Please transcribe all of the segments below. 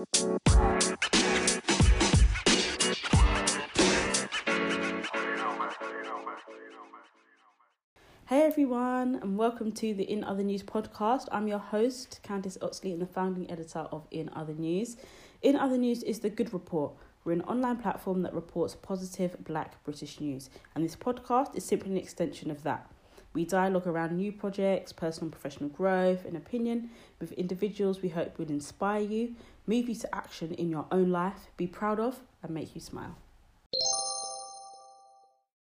Hey everyone, and welcome to the In Other News podcast. I'm your host, Candice Oxley, and the founding editor of In Other News. In Other News is the Good Report. We're an online platform that reports positive black British news, and this podcast is simply an extension of that. We dialogue around new projects, personal and professional growth, and opinion with individuals we hope will inspire you, move you to action in your own life, be proud of, and make you smile.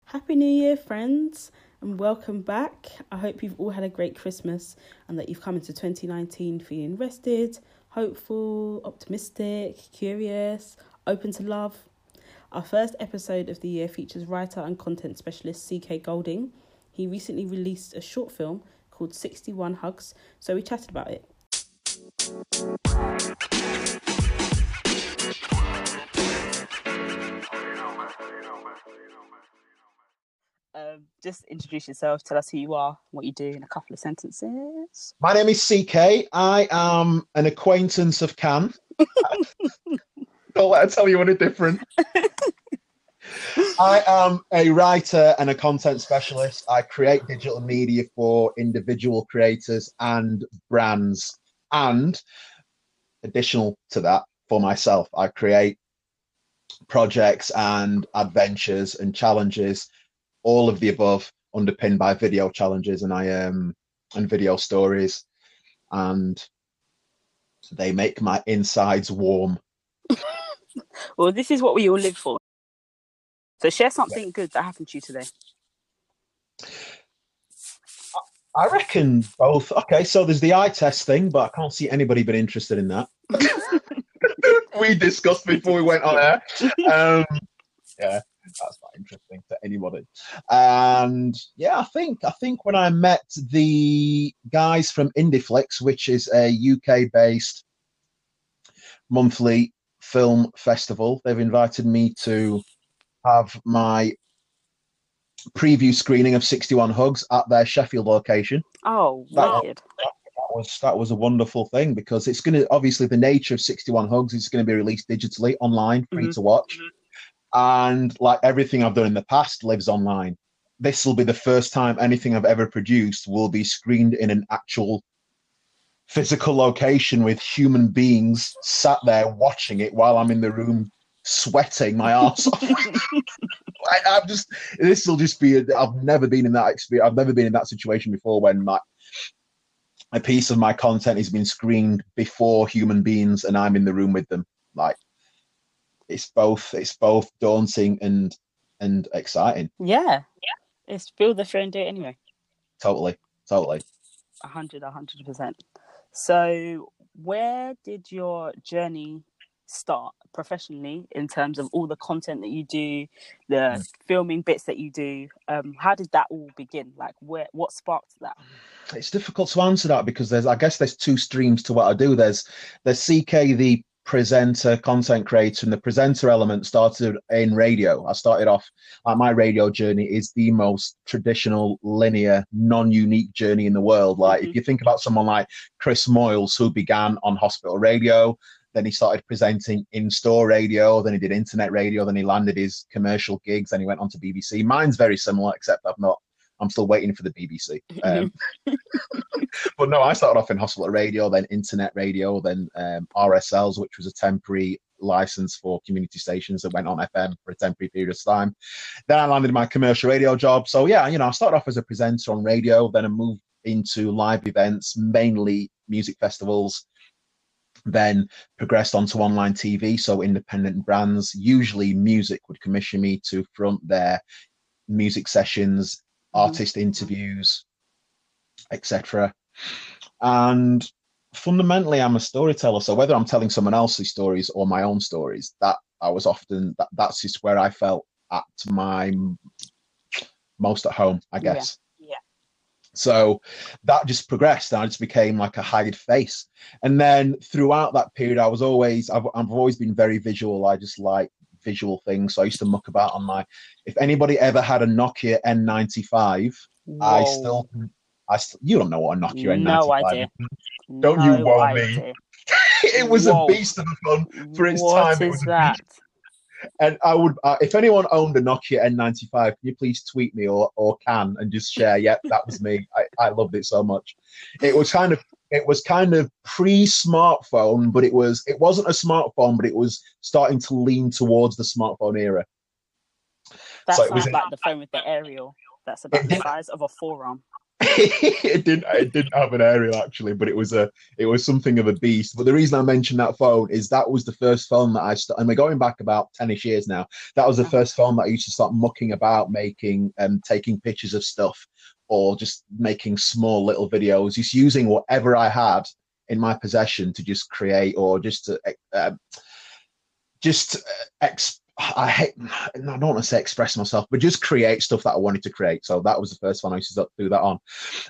Happy New Year, friends! and welcome back. I hope you've all had a great Christmas and that you've come into 2019 feeling rested, hopeful, optimistic, curious, open to love. Our first episode of the year features writer and content specialist CK Golding. He recently released a short film called 61 Hugs, so we chatted about it. Um, just introduce yourself, tell us who you are, what you do in a couple of sentences. My name is CK. I am an acquaintance of Cam. Don't let her tell you any different. I am a writer and a content specialist. I create digital media for individual creators and brands. And additional to that, for myself, I create projects and adventures and challenges all of the above underpinned by video challenges and I um and video stories and they make my insides warm. well, this is what we all live for. So share something yeah. good that happened to you today. I reckon both. Okay, so there's the eye test thing, but I can't see anybody been interested in that. we discussed before we went on air. Um, yeah, that's not interesting to anybody. And yeah, I think I think when I met the guys from Indieflix, which is a UK based monthly film festival, they've invited me to have my preview screening of 61 Hugs at their Sheffield location. Oh. That, that, was that was a wonderful thing because it's going to obviously the nature of 61 Hugs is going to be released digitally online, free mm-hmm. to watch. And like everything I've done in the past lives online. This will be the first time anything I've ever produced will be screened in an actual physical location with human beings sat there watching it while I'm in the room sweating my ass off. I, am just this will just be. i have never been in that experience. I've never been in that situation before when my a piece of my content has been screened before human beings and I'm in the room with them. Like it's both it's both daunting and and exciting. Yeah, yeah. It's feel the and do it anyway. Totally, totally. A hundred, a hundred percent. So, where did your journey start professionally in terms of all the content that you do, the mm. filming bits that you do? Um, how did that all begin? Like, where what sparked that? It's difficult to answer that because there's, I guess, there's two streams to what I do. There's there's CK, the presenter, content creator, and the presenter element started in radio. I started off like my radio journey is the most traditional, linear, non-unique journey in the world. Like mm-hmm. if you think about someone like Chris Moyles, who began on hospital radio, then he started presenting in-store radio, then he did internet radio, then he landed his commercial gigs, then he went on to BBC. Mine's very similar, except I've not I'm still waiting for the BBC. Um, but no, I started off in hospital radio, then internet radio, then um, RSLs, which was a temporary license for community stations that went on FM for a temporary period of time. Then I landed my commercial radio job. So yeah, you know, I started off as a presenter on radio, then I moved into live events, mainly music festivals. Then progressed onto online TV, so independent brands, usually music, would commission me to front their music sessions Mm-hmm. artist interviews, etc. And fundamentally, I'm a storyteller. So whether I'm telling someone else's stories or my own stories, that I was often that that's just where I felt at my most at home, I guess. So that just progressed. And I just became like a hired face. And then throughout that period, I was always I've, I've always been very visual. I just like visual things. So I used to muck about on my. If anybody ever had a Nokia N95, Whoa. I still I st- you don't know what a Nokia No N95 no idea. Don't you No wow me. it was Whoa. a beast of a phone for its What time. It is was a that? And I would, uh, if anyone owned a Nokia N95, can you please tweet me or or can and just share? Yep, that was me. I, I loved it so much. It was kind of it was kind of pre-smartphone, but it was it wasn't a smartphone, but it was starting to lean towards the smartphone era. That's So it sounds was- like the phone with the aerial. That's about the size of a forearm. It didn't it didn't have an aerial actually, but it was a it was something of a beast. But the reason I mentioned that phone is that was the first phone that I st- and we're going back about ten-ish years now. That was the Uh-huh. first phone that I used to start mucking about, making um taking pictures of stuff or just making small little videos, just using whatever I had in my possession to just create or just to uh, just uh, ex- I hate I don't want to say express myself, but just create stuff that I wanted to create. So that was the first one I used to do that on.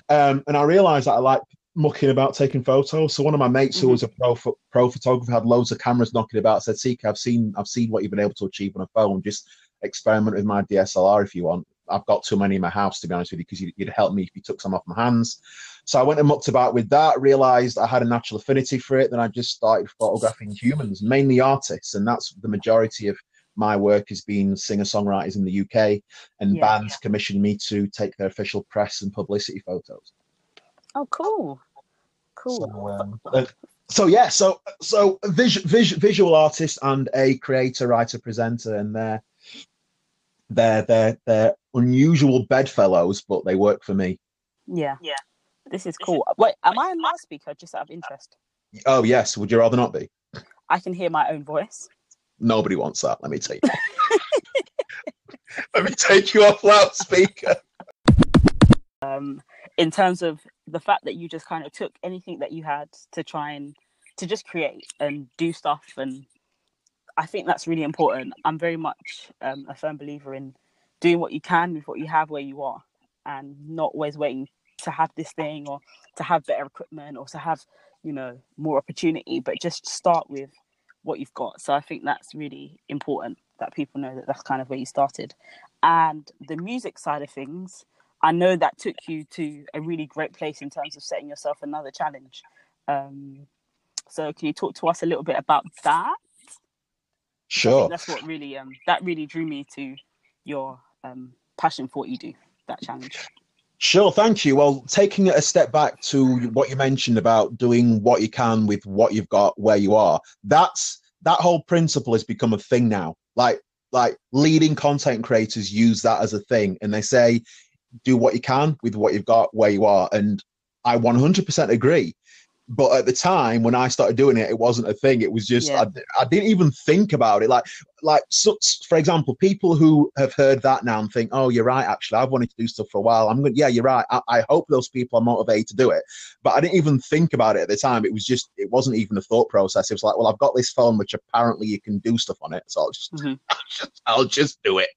Um, and I realized that I like mucking about taking photos. So one of my mates who Mhm. was a pro pro photographer had loads of cameras knocking about. Said, "CK, I've seen I've seen what you've been able to achieve on a phone. Just experiment with my DSLR if you want. I've got too many in my house to be honest with you because you'd, you'd help me if you took some off my hands." So I went and mucked about with that. Realized I had a natural affinity for it. Then I just started photographing humans, mainly artists, and that's the majority of my work has been singer songwriters in the UK, and Yeah. bands commissioned me to take their official press and publicity photos. Oh, cool. Cool. So, um, uh, so yeah, so so a vis- vis- visual artist and a creator, writer, presenter, and they're they're they're they're unusual bedfellows, but they work for me. yeah. Yeah. This is cool. Wait, am I a loudspeaker just out of interest? Oh yes, would you rather not be? I can hear my own voice. Nobody wants that. Let me take. Let me take you off loudspeaker. um, in terms of the fact that you just kind of took anything that you had to try and to just create and do stuff and i think that's really important i'm very much um, a firm believer in doing what you can with what you have where you are and not always waiting to have this thing or to have better equipment or to have you know more opportunity but just start with what you've got so i think that's really important that people know that that's kind of where you started and the music side of things I know that took you to a really great place in terms of setting yourself another challenge. Um, so can you talk to us a little bit about that? Sure. that's what really um, that really drew me to your um, passion for what you do. That challenge. Sure, thank you. Well, taking a step back to what you mentioned about doing what you can with what you've got where you are, that's that whole principle has become a thing now. Like like leading content creators use that as a thing and they say do what you can with what you've got where you are and I 100% agree. But at the time when I started doing it, it wasn't a thing. It was just Yeah. I, I didn't even think about it. Like like so, for example, people who have heard that now and think, "Oh, you're right. Actually, I've wanted to do stuff for a while." I'm going, "Yeah, you're right." I, I hope those people are motivated to do it, but I didn't even think about it at the time. It was just, it wasn't even a thought process. It was like, "Well, I've got this phone, which apparently you can do stuff on it, so I'll just, Mhm. I'll just, I'll just do it."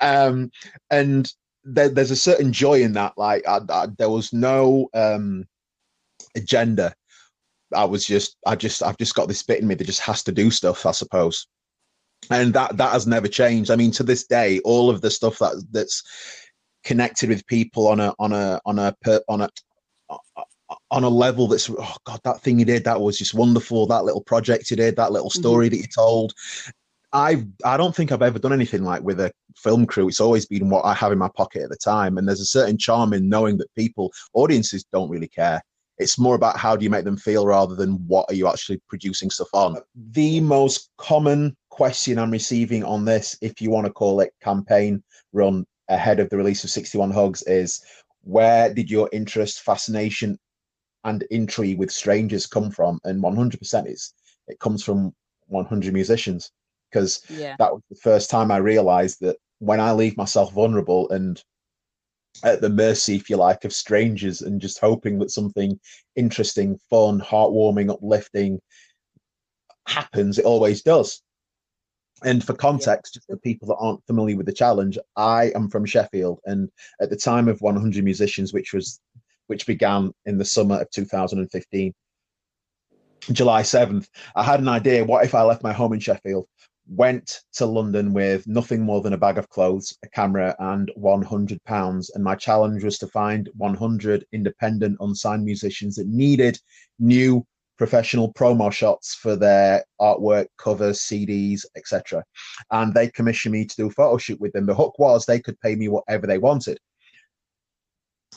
Um, and there, there's a certain joy in that. Like, I, there was no um agenda. I was just, I just, I've just got this bit in me that just has to do stuff, I suppose and that that has never changed. I mean, to this day, all of the stuff that that's connected with people on a on a on a per, on a on a level that's oh god, that thing you did that was just wonderful. That little project you did, that little mm-hmm. story that you told. I I don't think I've ever done anything like with a film crew. It's always been what I have in my pocket at the time, and there's a certain charm in knowing that people, audiences, don't really care. It's more about how do you make them feel rather than what are you actually producing stuff on. The most common question I'm receiving on this, if you want to call it campaign run ahead of the release of 61 Hugs, is where did your interest, fascination, and intrigue with strangers come from? And 100% is it comes from 100 musicians because Yeah. that was the first time I realized that when I leave myself vulnerable and at the mercy, if you like, of strangers and just hoping that something interesting, fun, heartwarming, uplifting happens, it always does. And for context, just for people that aren't familiar with the challenge, I am from Sheffield, and at the time of 100 Musicians, which was which began in the summer of 2015, July 7th, I had an idea. What if I left my home in Sheffield? Went to London with nothing more than a bag of clothes, a camera, and 100 pounds. And my challenge was to find 100 independent, unsigned musicians that needed new professional promo shots for their artwork, covers, CDs, etc. And they commissioned me to do a photo shoot with them. The hook was they could pay me whatever they wanted.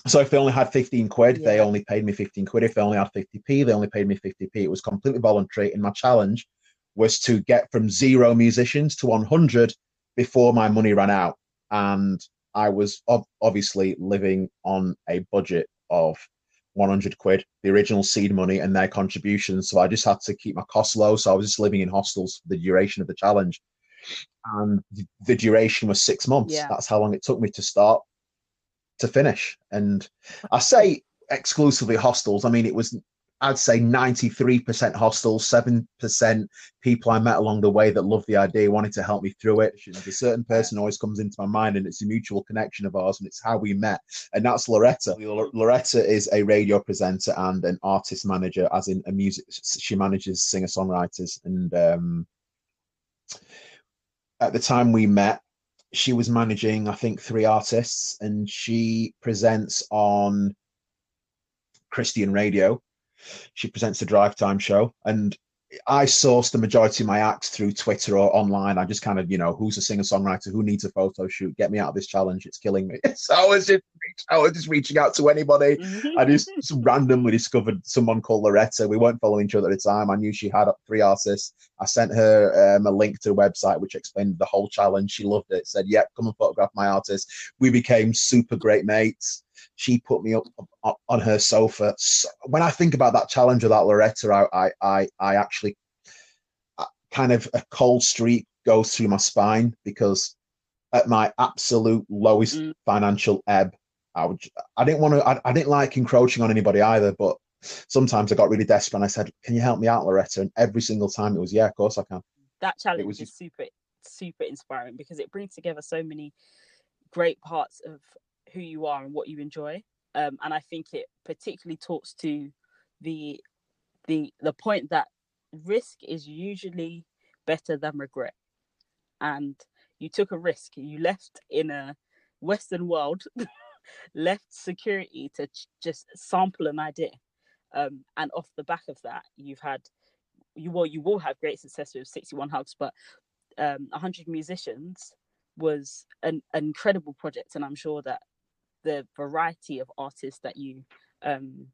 So if they only had 15 quid, yeah. they only paid me 15 quid. If they only had 50p, they only paid me 50p. It was completely voluntary. And my challenge was to get from zero musicians to 100 before my money ran out. And I was ob- obviously living on a budget of 100 quid, the original seed money and their contributions. So I just had to keep my costs low. So I was just living in hostels for the duration of the challenge. And the duration was six months. Yeah. That's how long it took me to start to finish. And I say exclusively hostels. I mean, it was I'd say 93% hostile, 7% people I met along the way that loved the idea, wanted to help me through it. A certain person always comes into my mind, and it's a mutual connection of ours, and it's how we met. And that's Loretta. Loretta is a radio presenter and an artist manager, as in a music, she manages singer songwriters. And um, at the time we met, she was managing, I think, three artists, and she presents on Christian radio she presents the Drive Time show, and I source the majority of my acts through Twitter or online. I just kind of, you know, who's a singer songwriter, who needs a photo shoot, get me out of this challenge. It's killing me. So I was just, I was just reaching out to anybody. I just, just randomly discovered someone called Loretta. We weren't following each other at the time. I knew she had three artists. I sent her um, a link to a website which explained the whole challenge. She loved it. Said, "Yep, come and photograph my artist." We became super great mates she put me up, up on her sofa. So when I think about that challenge of that Loretta, I, I, I actually uh, kind of a cold streak goes through my spine because at my absolute lowest mm. financial ebb, I would, I didn't want to, I, I didn't like encroaching on anybody either, but sometimes I got really desperate and I said, Can you help me out, Loretta? And every single time it was, Yeah, of course I can. That challenge was, is super, super inspiring because it brings together so many great parts of who you are and what you enjoy. Um, and I think it particularly talks to the the the point that risk is usually better than regret. And you took a risk. You left in a Western world, left security to ch- just sample an idea. Um, and off the back of that, you've had you will you will have great success with 61 hugs, but um, 100 musicians was an, an incredible project, and I'm sure that the variety of artists that you um,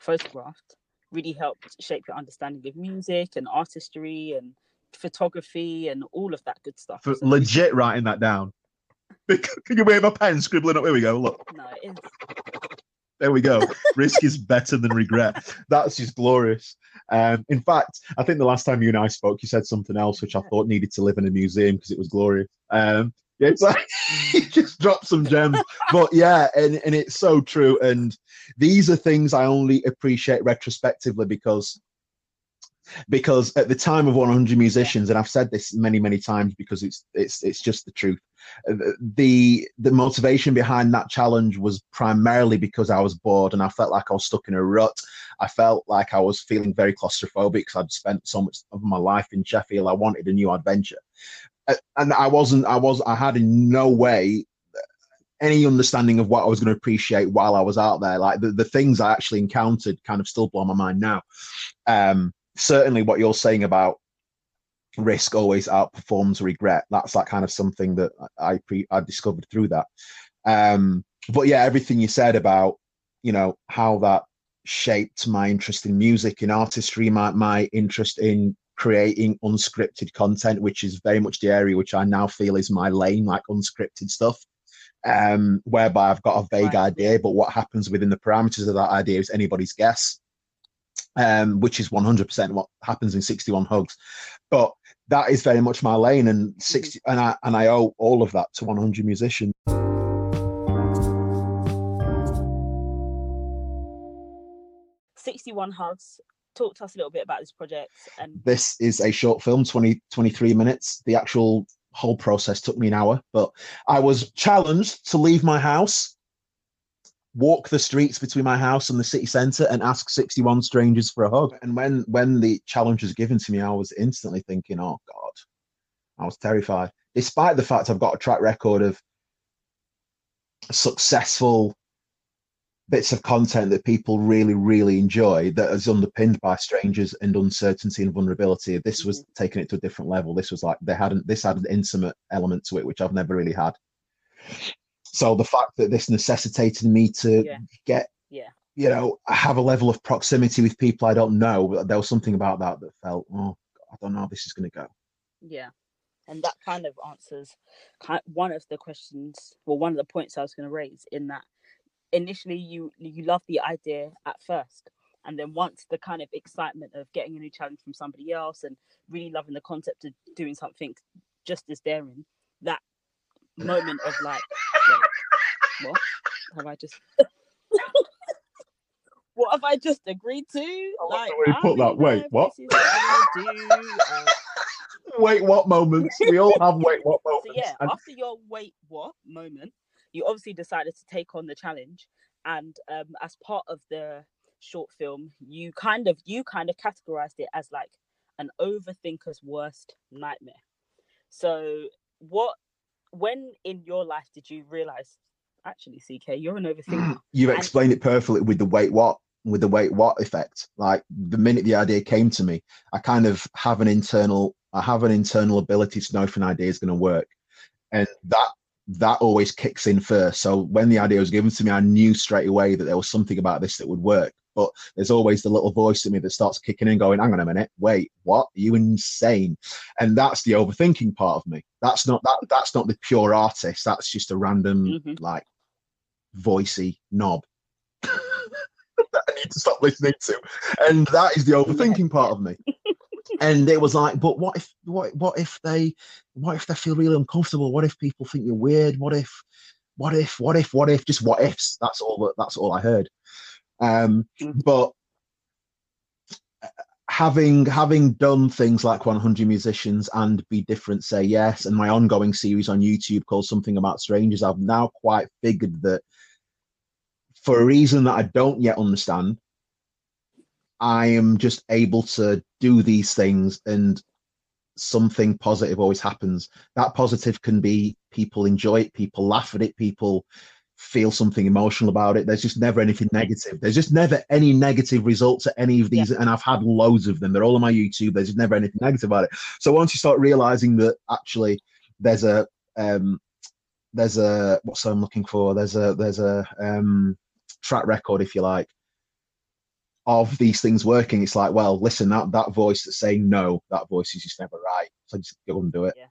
photographed really helped shape your understanding of music and artistry and photography and all of that good stuff. So legit writing that down. Can you wave a pen scribbling up? Here we go. Look. No, it is. There we go. Risk is better than regret. That's just glorious. Um, in fact, I think the last time you and I spoke, you said something else which I thought needed to live in a museum because it was glorious. Um, it's like he just dropped some gems. but yeah, and, and it's so true. And these are things I only appreciate retrospectively because because at the time of 100 musicians and i've said this many many times because it's it's it's just the truth uh, the the motivation behind that challenge was primarily because i was bored and i felt like i was stuck in a rut i felt like i was feeling very claustrophobic because i'd spent so much of my life in sheffield i wanted a new adventure and I wasn't, I was, I had in no way any understanding of what I was going to appreciate while I was out there. Like the, the things I actually encountered kind of still blow my mind now. Um, certainly what you're saying about risk always outperforms regret. That's that kind of something that I pre I discovered through that. Um, but yeah, everything you said about, you know, how that shaped my interest in music, in artistry, my, my interest in creating unscripted content, which is very much the area which I now feel is my lane, like unscripted stuff. Um, whereby I've got a vague right. idea, but what happens within the parameters of that idea is anybody's guess. Um, which is 100% what happens in 61 hugs. But that is very much my lane, and 60, and I and I owe all of that to 100 musicians. 61 hugs talk to us a little bit about this project and this is a short film 20 23 minutes. The actual whole process took me an hour but i was challenged to leave my house walk the streets between my house and the city centre and ask 61 strangers for a hug. And when when the challenge was given to me i was instantly thinking oh god. I was terrified, despite the fact I've got a track record of successful bits of content that people really, really enjoy that is underpinned by strangers and uncertainty and vulnerability. This was Mhm. taking it to a different level. This was like they hadn't this had an intimate element to it, which I've never really had. So the fact that this necessitated me to Yeah. get Yeah. you know, have a level of proximity with people I don't know, there was something about that that felt, oh, I don't know how this is going to go. Yeah. And that kind of answers one of the questions, well, one of the points I was going to raise in that initially you you love the idea at first, and then once the kind of excitement of getting a new challenge from somebody else and really loving the concept of doing something just as daring, that moment of like, wait, what have I just? What have I just agreed to? Like, the way you I put that. Wait, what? what I wanna do. Uh, Wait, what moments? We all have wait, what moments? so yeah, And after your wait what moment, you obviously decided to take on the challenge, and um, as part of the short film, you kind of you kind of categorized it as like an overthinker's worst nightmare. So what when in your life did you realize actually CK you're an overthinker? And- explained it perfectly with the wait what with the wait what effect. Like the minute the idea came to me, I kind of have an internal I have an internal ability to know if an idea is going to work, and that that always kicks in first. So when the idea was given to me, I knew straight away that there was something about this that would work. But there's always the little voice in me that starts kicking in, going, "Hang on a minute, wait, what? Are you insane?" And that's the overthinking part of me. That's not that. That's not the pure artist. That's just a random Mhm. like voicey knob that I need to stop listening to. And that is the overthinking part of me. And it was like, but what if what what if they what if they feel really uncomfortable? What if people think you're weird? What if what if what if what if just what ifs? That's all that that's all I heard. Um Mhm. but having having done things like 100 musicians and be different say yes and my ongoing series on youtube called something about strangers i've now quite figured that for a reason that i don't yet understand i am just able to do these things and something positive always happens that positive can be people enjoy it people laugh at it people feel something emotional about it. There's just never anything negative. There's just never any negative results at any of these, and I've had loads of them. They're all on my YouTube. There's just never anything negative about it. So once you start realizing that actually there's a um, there's a what's I'm looking for? There's a there's a um, track record, if you like, of these things working. It's like, well, listen, that that voice that's saying no, that voice is just never right. So just go and do it. Yeah,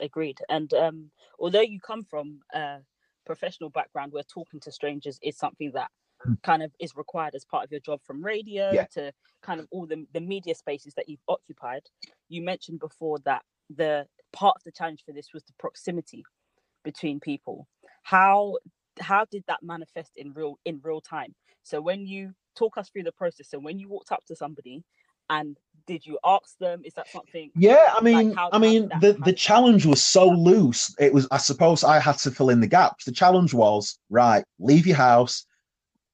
agreed and um although you come from a professional background where talking to strangers is something that Mm. kind of is required as part of your job from radio Yeah. to kind of all the, the media spaces that you've occupied you mentioned before that the part of the challenge for this was the proximity between people how how did that manifest in real in real time so when you talk us through the process and when you walked up to somebody and did you ask them is that something Yeah, I mean, how- I mean, the how the challenge was so loose. It was, I suppose, I had to fill in the gaps. The challenge was right, leave your house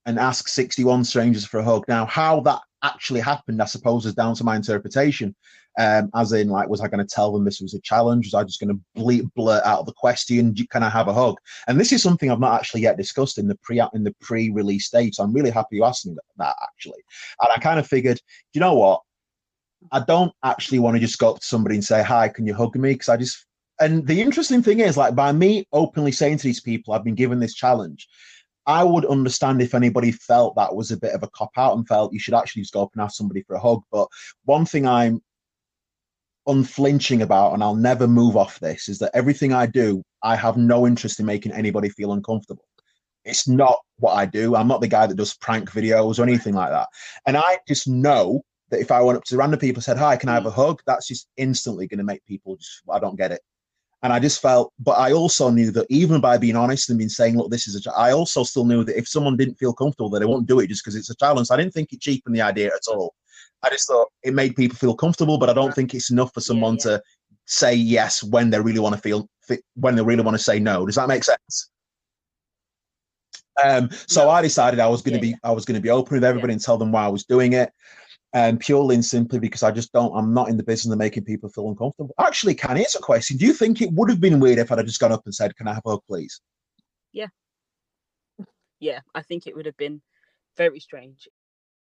and ask sixty-one strangers for a hug. Now, how that actually happened, I suppose, is down to my interpretation. Um, as in, like, was I going to tell them this was a challenge? Was I just going to ble- blurt out the question? Can I have a hug? And this is something I've not actually yet discussed in the pre in the pre-release stage. So I'm really happy you asked me that, that actually. And I kind of figured, you know what? I don't actually want to just go up to somebody and say, Hi, can you hug me? Because I just, and the interesting thing is, like, by me openly saying to these people, I've been given this challenge, I would understand if anybody felt that was a bit of a cop out and felt you should actually just go up and ask somebody for a hug. But one thing I'm unflinching about, and I'll never move off this, is that everything I do, I have no interest in making anybody feel uncomfortable. It's not what I do. I'm not the guy that does prank videos or anything like that. And I just know that if I went up to random people and said, Hi, can I have mm. a hug? That's just instantly going to make people just, I don't get it. And I just felt, but I also knew that even by being honest and being saying, look, this is a, I also still knew that if someone didn't feel comfortable, that they won't do it just because it's a challenge. So I didn't think it cheapened the idea at all. I just thought it made people feel comfortable, but I don't think it's enough for someone yeah. to say yes when they really want to feel, when they really want to say no. Does that make sense? Um, so No. I decided I was going to Yeah, be, I was going to be open with everybody and tell them why I was doing it. Um, purely and simply because I just don't. I'm not in the business of making people feel uncomfortable. Actually, can here's a question: Do you think it would have been weird if I'd have just gone up and said, "Can I have a hug, please"? Yeah, yeah. I think it would have been very strange.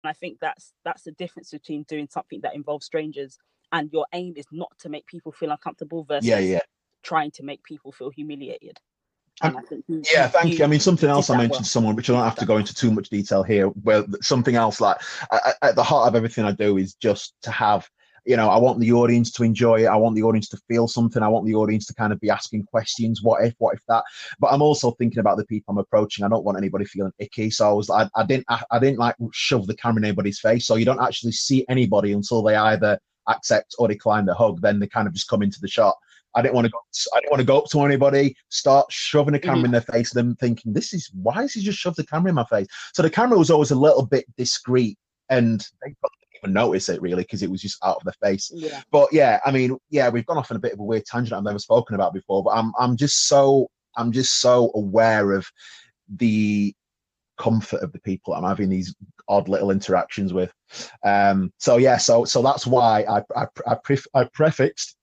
And I think that's that's the difference between doing something that involves strangers and your aim is not to make people feel uncomfortable versus Yeah, yeah. trying to make people feel humiliated. And I think Yeah, thank you. I mean, something else I mentioned well. to someone, which I don't have to go into too much detail here. Where something else, like I- at the heart of everything I do, is just to have. You know, I want the audience to enjoy it. I want the audience to feel something. I want the audience to kind of be asking questions. What if? What if that? But I'm also thinking about the people I'm approaching. I don't want anybody feeling icky. So I was, I, I didn't, I, I didn't like shove the camera in anybody's face. So you don't actually see anybody until they either accept or decline the hug. Then they kind of just come into the shot. I didn't want to go. I didn't want to go up to anybody, start shoving a camera in their face, them thinking, "This is why is he just shoved the camera in my face?" So the camera was always a little bit discreet, and they probably didn't even notice it really because it was just out of their face. Yeah, But yeah, I mean, yeah, we've gone off on a bit of a weird tangent I've never spoken about before. But I'm I'm just so I'm just so aware of the comfort of the people I'm having these odd little interactions with. Um, so yeah, so so that's why I I I, pref- I prefixed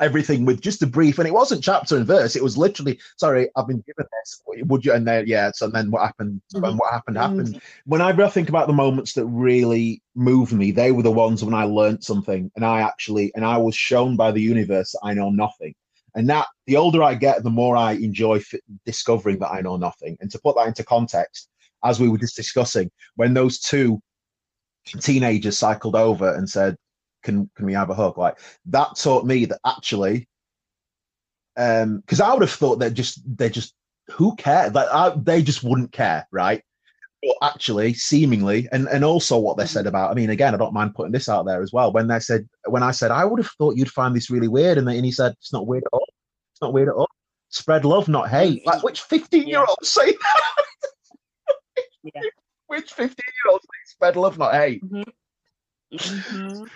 everything with just a brief, and it wasn't chapter and verse. It was literally, sorry, I've been given this. Would you? And then yeah, so then what happened? And mm-hmm. what happened mm-hmm. happened. Whenever I think about the moments that really moved me, they were the ones when I learned something, and I actually and I was shown by the universe that I know nothing. And that the older I get, the more I enjoy f- discovering that I know nothing. And to put that into context, as we were just discussing, when those two teenagers cycled over and said, "Can can we have a hug?" Like that taught me that actually, um, because I would have thought that just they just who cared? Like I, they just wouldn't care, right? But actually, seemingly, and and also what they said about. I mean, again, I don't mind putting this out there as well. When they said, when I said, I would have thought you'd find this really weird, and, they, and he said, it's not weird at all. It's not weird at all. Spread love, not hate. Like which fifteen year old say that? Yeah. Which fifteen year old say spread love, not hate? Mhm.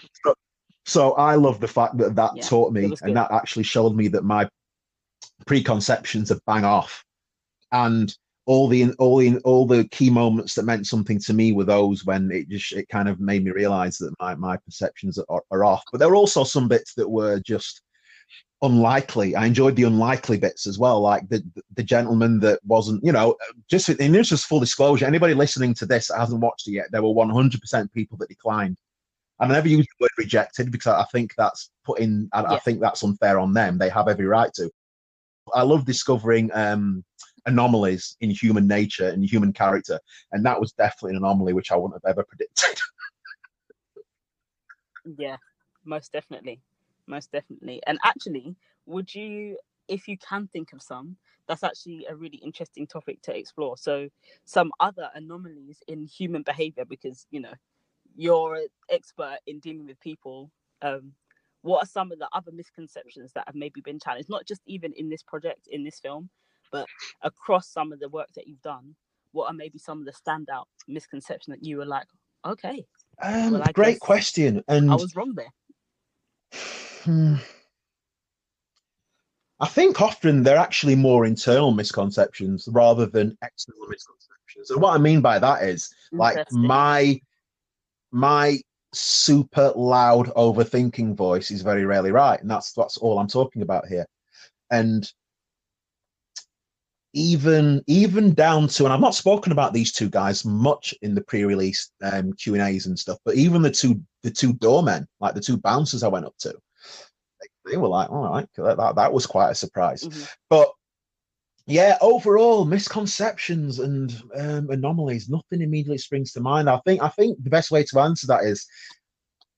So I love the fact that that Yeah, taught me, and that actually showed me that my preconceptions are bang off, and all the all the all the key moments that meant something to me were those when it just it kind of made me realize that my my perceptions are, are off. But there were also some bits that were just unlikely. I enjoyed the unlikely bits as well, like the the gentleman that wasn't, you know, just and this is full disclosure. Anybody listening to this that hasn't watched it yet, there were 100% people that declined. I never use the word rejected because I think that's putting. I, I think that's unfair on them. They have every right to. I love discovering um, anomalies in human nature and human character, and that was definitely an anomaly which I wouldn't have ever predicted. Yeah, most definitely. Most definitely. And actually, would you, if you can think of some, that's actually a really interesting topic to explore. So, some other anomalies in human behavior, because, you know, you're an expert in dealing with people. Um, what are some of the other misconceptions that have maybe been challenged, not just even in this project, in this film, but across some of the work that you've done? What are maybe some of the standout misconceptions that you were like, okay, Um, Well, great question, and I was wrong there? Hmm. I think often they're actually more internal misconceptions rather than external misconceptions. And what I mean by that is like my my super loud overthinking voice is very rarely right, and that's that's all I'm talking about here. And even even down to, and I've not spoken about these two guys much in the pre-release um, Q and A's and stuff, but even the two the two doormen, like the two bouncers I went up to, they, they were like, "All right, that, that that was quite a surprise." Mhm. But yeah, overall misconceptions and um, anomalies, nothing immediately springs to mind. I think I think the best way to answer that is,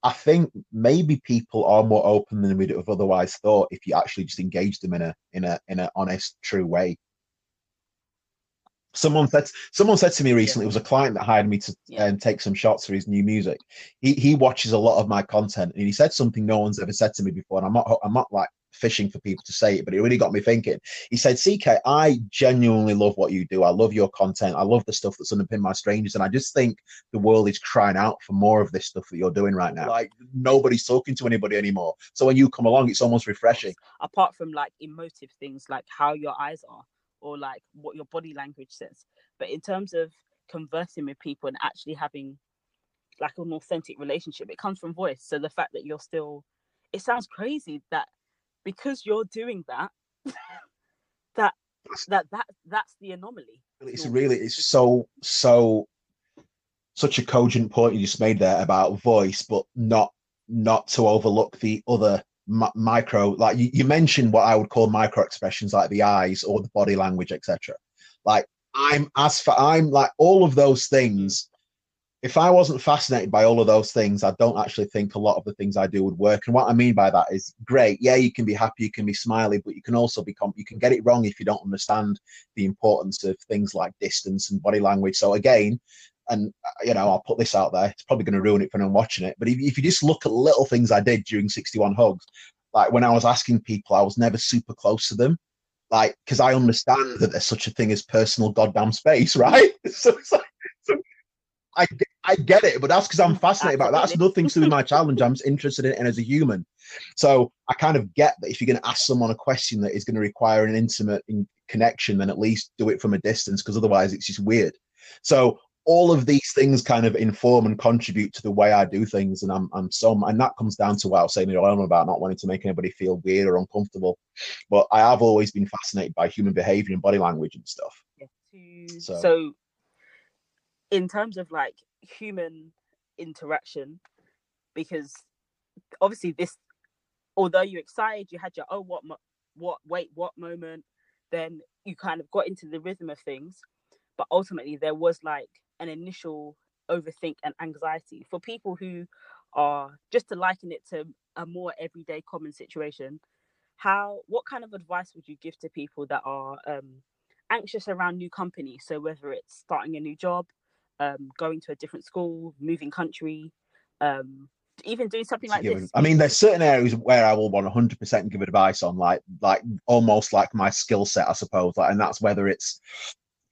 I think maybe people are more open than we'd have otherwise thought if you actually just engage them in a in a in an honest, true way. Someone said someone said to me recently, it was a client that hired me to Yeah. um, take some shots for his new music. He he watches a lot of my content, and he said something no one's ever said to me before. And I'm not I'm not like fishing for people to say it, but it really got me thinking. He said, "CK, I genuinely love what you do. I love your content. I love the stuff that's underpinned my strangers, and I just think the world is crying out for more of this stuff that you're doing right now. Like nobody's talking to anybody anymore. So when you come along, it's almost refreshing. apart from like emotive things like how your eyes are or like what your body language says but in terms of conversing with people and actually having like an authentic relationship. It comes from voice. So the fact that you're still, it sounds crazy that because you're doing that, that that that that's the anomaly. It's really, it's so so such a cogent point you just made there about voice, but not not to overlook the other m- micro. Like you, you mentioned, what I would call micro expressions, like the eyes or the body language, etc. Like I'm as for I'm like all of those things if I wasn't fascinated by all of those things, I don't actually think a lot of the things I do would work. And what I mean by that is great. Yeah, you can be happy, you can be smiley, but you can also become, you can get it wrong if you don't understand the importance of things like distance and body language. So again, and uh, you know, I'll put this out there. It's probably going to ruin it for anyone watching it. But if, if you just look at little things I did during 61 hugs, like when I was asking people, I was never super close to them like because I understand that there's such a thing as personal goddamn space, right? So it's like I I get it, but that's because I'm fascinated Absolutely. about it. That's nothing to do with my challenge. I'm interested in it as a human. So I kind of get that if you're going to ask someone a question that is going to require an intimate connection, then at least do it from a distance because otherwise it's just weird. So all of these things kind of inform and contribute to the way I do things, and I'm I'm so and that comes down to what I was saying earlier about not wanting to make anybody feel weird or uncomfortable. But I have always been fascinated by human behavior and body language and stuff. Yeah. So, so in terms of like human interaction because obviously this although you're excited you had your oh what what wait what moment then you kind of got into the rhythm of things. But ultimately there was like an initial overthink and anxiety for people who are just to liken it to a more everyday common situation. How what kind of advice would you give to people that are um, anxious around new companies? So whether it's starting a new job um, going to a different school, moving country, um, even doing something like this. I mean, there's certain areas where I will 100% give advice on, like like almost like my skill set, I suppose. Like, and that's whether it's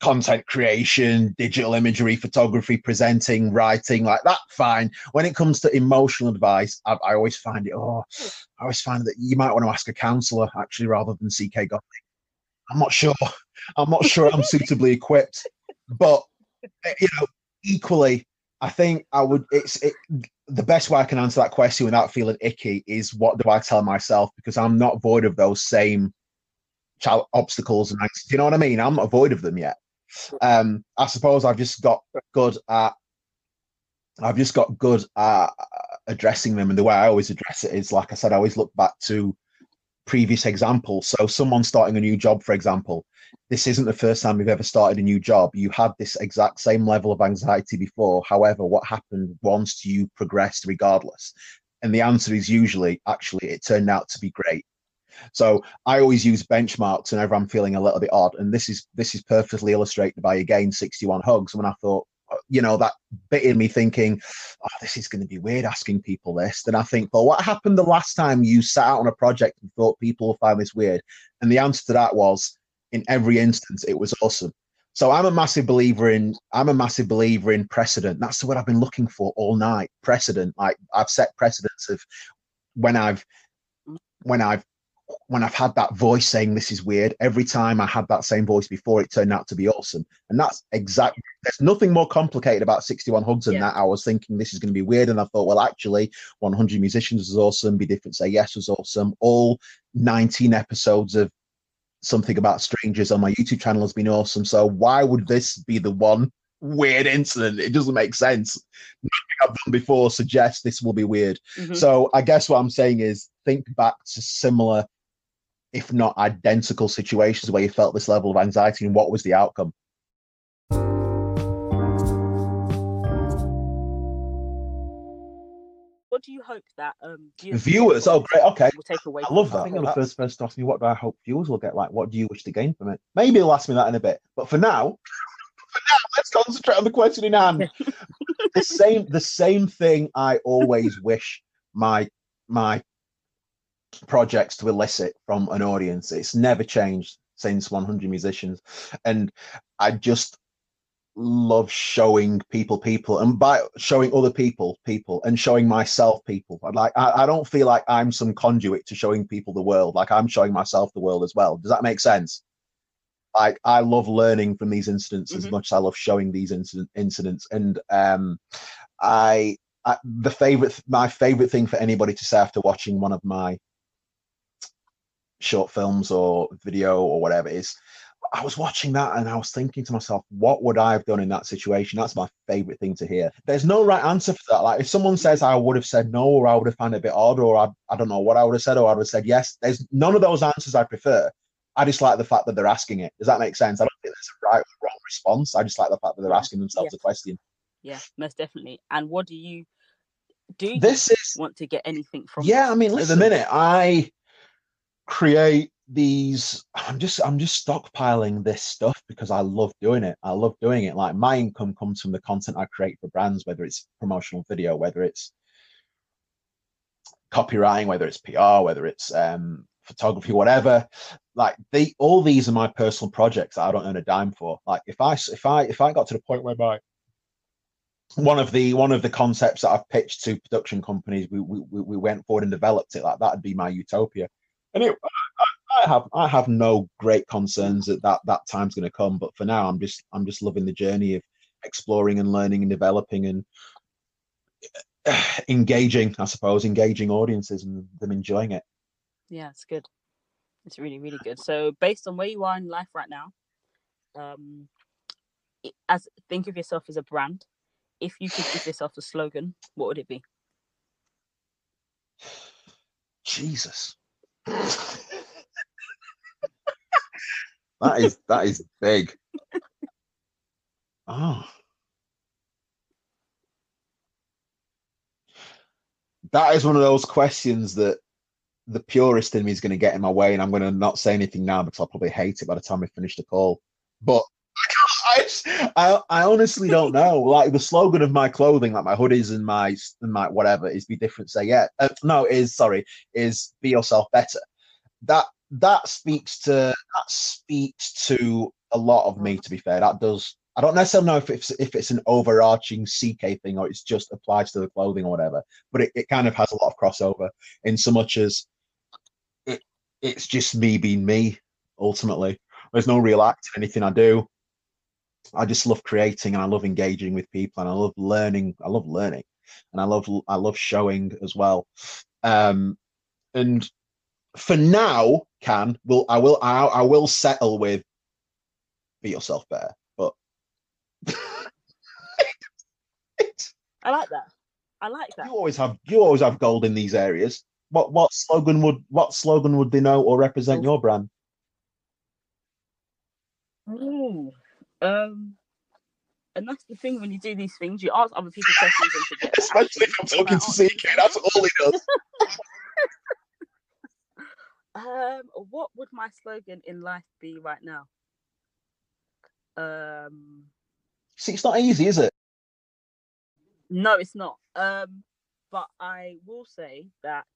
content creation, digital imagery, photography, presenting, writing, like that. Fine. When it comes to emotional advice, I, I always find it. Oh, I always find that you might want to ask a counsellor actually rather than CK Golding. I'm not sure. I'm not sure I'm suitably equipped, but eh, you know, equally, I think I would. It's it, the best way I can answer that question without feeling icky is what do I tell myself because I'm not void of those same child obstacles and do you know what I mean? I'm not void of them yet. Um, I suppose I've just got good at. I've just got good at addressing them, and the way I always address it is, like I said, I always look back to previous examples. So, someone starting a new job, for example, this isn't the first time you've ever started a new job. You had this exact same level of anxiety before. However, what happened once you progressed regardless? And the answer is usually, actually, it turned out to be great. So I always use benchmarks whenever I'm feeling a little bit odd. And this is this is perfectly illustrated by again 61 hugs. When I thought, uh, you know, that bit in me thinking, oh, this is going to be weird asking people this. Then I think, well, what happened the last time you sat out on a project and thought people will find this weird? And the answer to that was, in every instance, it was awesome. So I'm a massive believer in I'm a massive believer in precedent. That's what I've been looking for all night. Precedent. Like I've set precedents of when I've when I've when I've had that voice saying this is weird, every time I had that same voice before, it turned out to be awesome. And that's exactly, there's nothing more complicated about 61 Hugs than yeah. that. I was thinking this is going to be weird. And I thought, well, actually, 100 Musicians was awesome. Be Different Say Yes was awesome. All 19 episodes of Something About Strangers on my YouTube channel has been awesome. So why would this be the one weird incident? It doesn't make sense. Nothing I've done before suggests this will be weird. Mm-hmm. So I guess what I'm saying is think back to similar if not identical situations where you felt this level of anxiety and what was the outcome? Do you hope that um, viewers, viewers oh great okay will take away I love that. I think you're the first person to ask me what do I hope viewers will get like what do you wish to gain from it? Maybe they'll ask me that in a bit, but for now, for now let's concentrate on the question in hand. the same the same thing I always wish my my projects to elicit from an audience. It's never changed since 100 musicians, and I just love showing people people and by showing other people people and showing myself people. I'd like I, I don't feel like i'm some conduit to showing people the world like i'm showing myself the world as well. Does that make sense? Like i love learning from these incidents mm-hmm. as much as i love showing these incident, incidents and um I, I the favorite my favorite thing for anybody to say after watching one of my short films or video or whatever it is I was watching that and I was thinking to myself, what would I have done in that situation? That's my favorite thing to hear. There's no right answer for that. Like if someone says I would have said no, or I would have found it a bit odd, or I, I don't know what I would have said, or I would have said yes. There's none of those answers I prefer. I just like the fact that they're asking it. Does that make sense? I don't think there's a right or wrong response. I just like the fact that they're asking themselves Yeah. a question. Yeah, most definitely. And what do you do? You This is want to get anything from? yeah. I mean, at the minute, I create these. I'm just I'm just stockpiling this stuff because I love doing it. I love doing it. Like my income comes from the content I create for brands, whether it's promotional video, whether it's copywriting, whether it's PR, whether it's um, photography, whatever. Like they, all these are my personal projects that I don't earn a dime for. Like if I if I if I got to the point whereby one of the one of the concepts that I've pitched to production companies, we we, we we went forward and developed it. Like that'd be my utopia. And it, I, I have I have no great concerns that that that time's going to come. But for now, I'm just I'm just loving the journey of exploring and learning and developing and engaging. I suppose engaging audiences and them enjoying it. Yeah, it's good. It's really, really good. So, based on where you are in life right now, um, as think of yourself as a brand. If you could give yourself a slogan, what would it be? Jesus. that is that is big. Oh. That is one of those questions that the purist in me is going to get in my way, and I'm going to not say anything now because I'll probably hate it by the time we finish the call. But I, I, honestly don't know. Like the slogan of my clothing, like my hoodies and my and my whatever, is "Be different, say yeah." Uh, no, is sorry, is "Be yourself better." That that speaks to that speaks to a lot of me. To be fair, that does. I don't necessarily know if it's if it's an overarching CK thing or it's just applies to the clothing or whatever, but it, it kind of has a lot of crossover in so much as it it's just me being me ultimately. There's no real act in anything I do. I just love creating and I love engaging with people and I love learning. I love learning and I love I love showing as well. Um, and for now, can will I will I, I will settle with be yourself better, but I like that. I like that. you always have you always have gold in these areas. What what slogan would what slogan would denote or represent your brand? Ooh, um, and that's the thing when you do these things, you ask other people questions and to get the Especially if I'm answers. talking to CK, that's all he does. Um, what would my slogan in life be right now? Um, See, it's not easy, is it? no, it's not. Um, but I will say that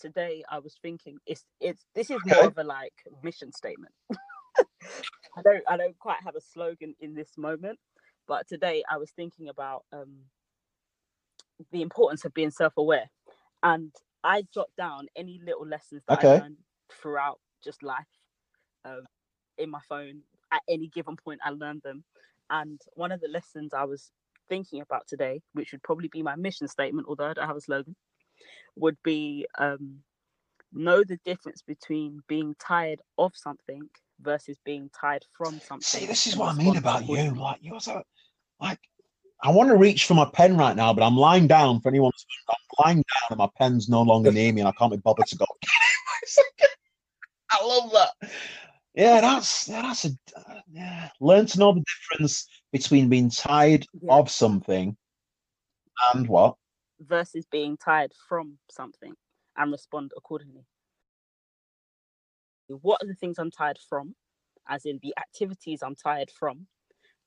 today I was thinking it's it's this is more Okay. of a like mission statement. I don't I don't quite have a slogan in this moment, but today I was thinking about um the importance of being self-aware, and I jot down any little lessons that I Okay. learned throughout just life, um, in my phone at any given point I learned them, and one of the lessons I was thinking about today, which would probably be my mission statement, although I don't have a slogan, would be um, know the difference between being tired of something versus being tired from something. See, this is what I mean about you. Like you're so like I want to reach for my pen right now, but I'm lying down for anyone. I'm lying down and my pen's no longer near me, and I can't be bothered to go. I love that. Yeah, that's that's a yeah. Learn to know the difference between being tired Yeah. of something and what. versus being tired from something and respond accordingly. What are the things I'm tired from, as in the activities I'm tired from,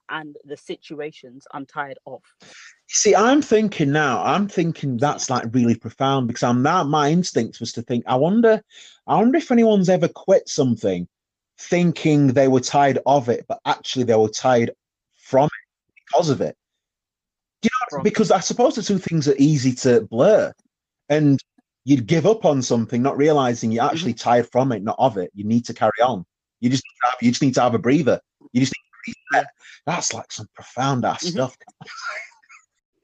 and the situations I'm tired of? See, I'm thinking now. I'm thinking that's like really profound because I'm now. My instinct was to think. I wonder. I wonder if anyone's ever quit something, thinking they were tired of it, but actually they were tired from it because of it. Do you know? Because I suppose the two things are easy to blur, and you'd give up on something, not realizing you're mm-hmm. actually tired from it, not of it. You need to carry on. You just have, you just need to have a breather. You just That's like some profound ass Mhm. stuff.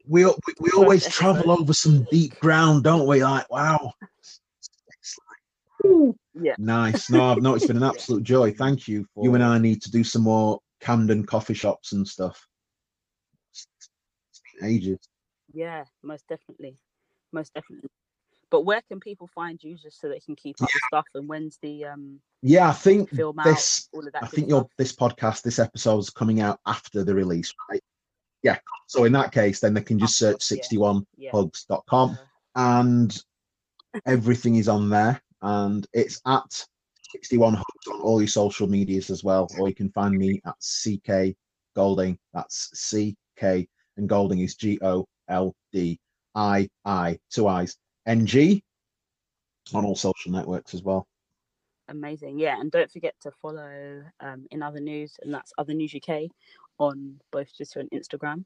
we we, we always travel over some deep ground, don't we? Like, wow. Yeah. Nice. No, I've noticed it's been an absolute joy. Thank you. For, you and I need to do some more Camden coffee shops and stuff. ages. Yeah, most definitely. Most definitely. But where can people find you just so they can keep up with stuff? And when's the um? Yeah, I think film out, this. all of that I think your this podcast, this episode is coming out after the release, right? Yeah. So in that case, then they can just search Yeah. 61hugs.com Yeah. and everything is on there. And it's at 61 hugs on all your social medias as well. Or you can find me at CK Golding. That's CK and Golding is G O L D I I, two eyes, N G on all social networks as well. Amazing. Yeah, and don't forget to follow um, in other news, and that's other news UK on both Twitter and Instagram.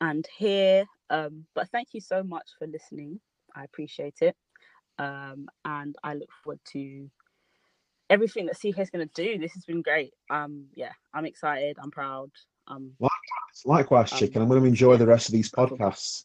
And here, um, but thank you so much for listening. I appreciate it, um, and I look forward to everything that CK is going to do. This has been great. Um, yeah, I'm excited. I'm proud. Um, Likewise, Um, chicken. I'm going to enjoy the rest of these podcasts.